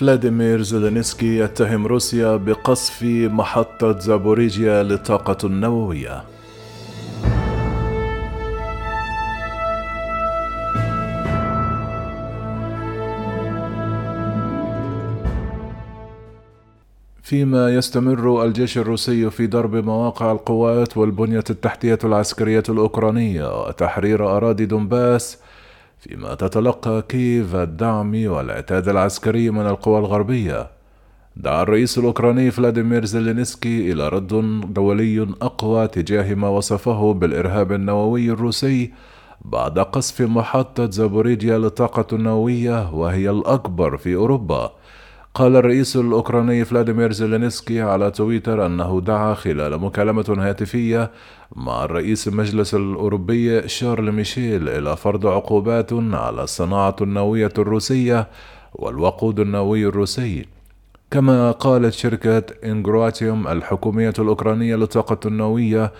فلاديمير زيلينسكي يتهم روسيا بقصف محطة زابوريجيا للطاقة النووية. فيما يستمر الجيش الروسي في ضرب مواقع القوات والبنية التحتية العسكرية الأوكرانية وتحرير أراضي دونباس فيما تتلقى كييف الدعم والعتاد العسكري من القوى الغربية. دعا الرئيس الأوكراني فلاديمير زيلينسكي إلى رد دولي أقوى تجاه ما وصفه بالإرهاب النووي الروسي بعد قصف محطة زابوريجيا للطاقة النووية وهي الأكبر في أوروبا. قال الرئيس الأوكراني فلاديمير زيلينسكي على تويتر أنه دعا خلال مكالمة هاتفية مع الرئيس المجلس الأوروبي شارل ميشيل إلى فرض عقوبات على الصناعة النووية الروسية والوقود النووي الروسي. كما قالت شركة إنجرواتيوم الحكومية الأوكرانية للطاقة النووية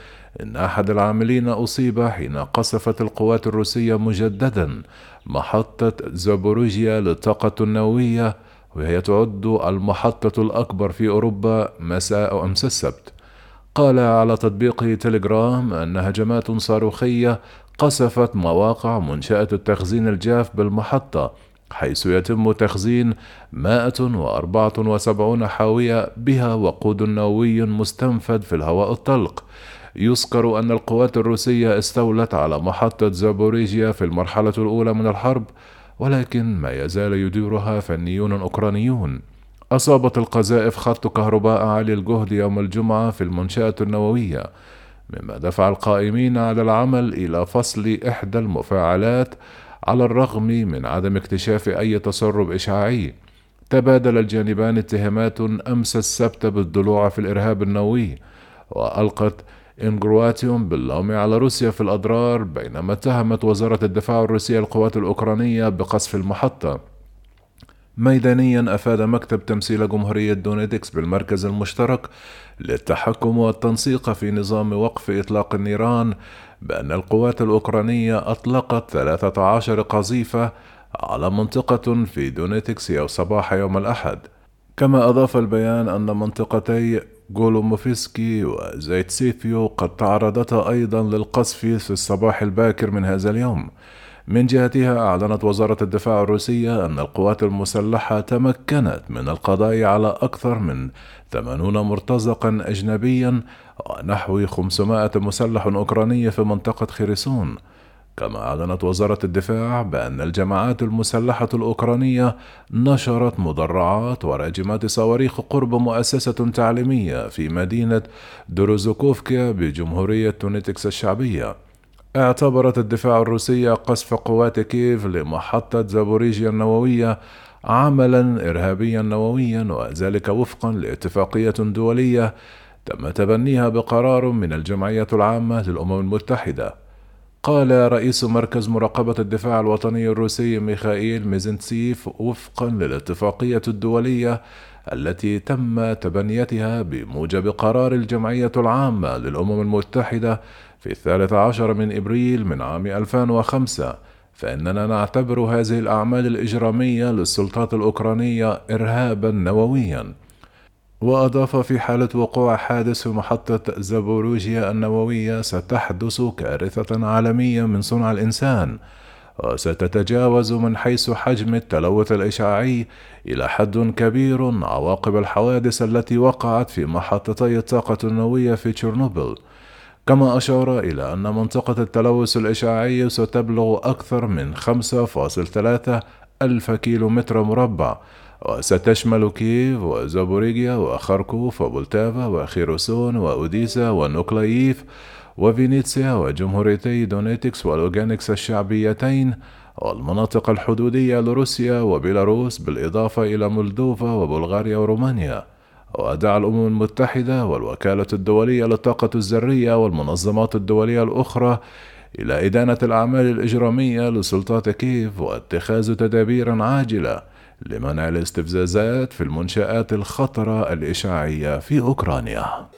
إن أحد العاملين أصيب حين قصفت القوات الروسية مجددا محطة زابوروجيا للطاقة النووية وهي تعد المحطة الأكبر في أوروبا مساء أمس السبت. قال على تطبيق تليجرام أن هجمات صاروخية قصفت مواقع منشأة التخزين الجاف بالمحطة حيث يتم تخزين 174 حاوية بها وقود نووي مستنفد في الهواء الطلق. يذكر أن القوات الروسية استولت على محطة زابوريجيا في المرحلة الأولى من الحرب ولكن ما يزال يديرها فنيون أوكرانيون. أصابت القذائف خط كهرباء عالي الجهد يوم الجمعة في المنشأة النووية مما دفع القائمين على العمل إلى فصل إحدى المفاعلات على الرغم من عدم اكتشاف أي تسرب إشعاعي. تبادل الجانبان اتهامات أمس السبت بالضلوع في الإرهاب النووي وألقت إنجرواتيوم باللوم على روسيا في الأضرار بينما اتهمت وزارة الدفاع الروسية القوات الأوكرانية بقصف المحطة. ميدانيا أفاد مكتب تمثيل جمهورية دونيتسك بالمركز المشترك للتحكم والتنسيق في نظام وقف إطلاق النيران بأن القوات الأوكرانية أطلقت 13 قذيفة على منطقة في دونيتسك صباح يوم الأحد. كما أضاف البيان أن منطقتي جولوموفسكي وزايتسيفو قد تعرضتا أيضا للقصف في الصباح الباكر من هذا اليوم. من جهتها أعلنت وزارة الدفاع الروسية أن القوات المسلحة تمكنت من القضاء على أكثر من 80 مرتزقا أجنبيا ونحو 500 مسلح أوكراني في منطقة خيرسون. كما أعلنت وزارة الدفاع بأن الجماعات المسلحة الأوكرانية نشرت مدرعات وراجمات صواريخ قرب مؤسسة تعليمية في مدينة دروزوكوفكيا بجمهورية تونيتكس الشعبية. اعتبرت الدفاع الروسي قصف قوات كييف لمحطة زابوريجيا النووية عملا إرهابيا نوويا وذلك وفقا لاتفاقية دولية تم تبنيها بقرار من الجمعية العامة للأمم المتحدة. قال رئيس مركز مراقبة الدفاع الوطني الروسي ميخائيل ميزنتسيف وفقا للاتفاقية الدولية التي تم تبنيتها بموجب قرار الجمعية العامة للأمم المتحدة في الثالث عشر من إبريل من عام 2005 فإننا نعتبر هذه الأعمال الإجرامية للسلطات الأوكرانية إرهابا نوويا. وأضاف في حالة وقوع حادث في محطة زابوروجيا النووية ستحدث كارثة عالمية من صنع الإنسان وستتجاوز من حيث حجم التلوث الإشعاعي إلى حد كبير عواقب الحوادث التي وقعت في محطتي الطاقة النووية في تشيرنوبل كما أشار إلى أن منطقة التلوث الإشعاعي ستبلغ أكثر من 5.3 ألف كيلومتر مربع وستشمل كييف وزابوروجيا وخاركوف وبولتافا وخيرسون وأوديسا ونيكولاييف وفينيتسيا وجمهوريتي دونيتسك ولوغانسك الشعبيتين والمناطق الحدودية لروسيا وبيلاروس بالإضافة إلى مولدوفا وبلغاريا ورومانيا. ودعا الأمم المتحدة والوكالة الدولية للطاقة الذرية والمنظمات الدولية الأخرى إلى إدانة الأعمال الإجرامية لسلطات كييف واتخاذ تدابير عاجلة لمنع الاستفزازات في المنشآت الخطرة الإشعاعية في أوكرانيا.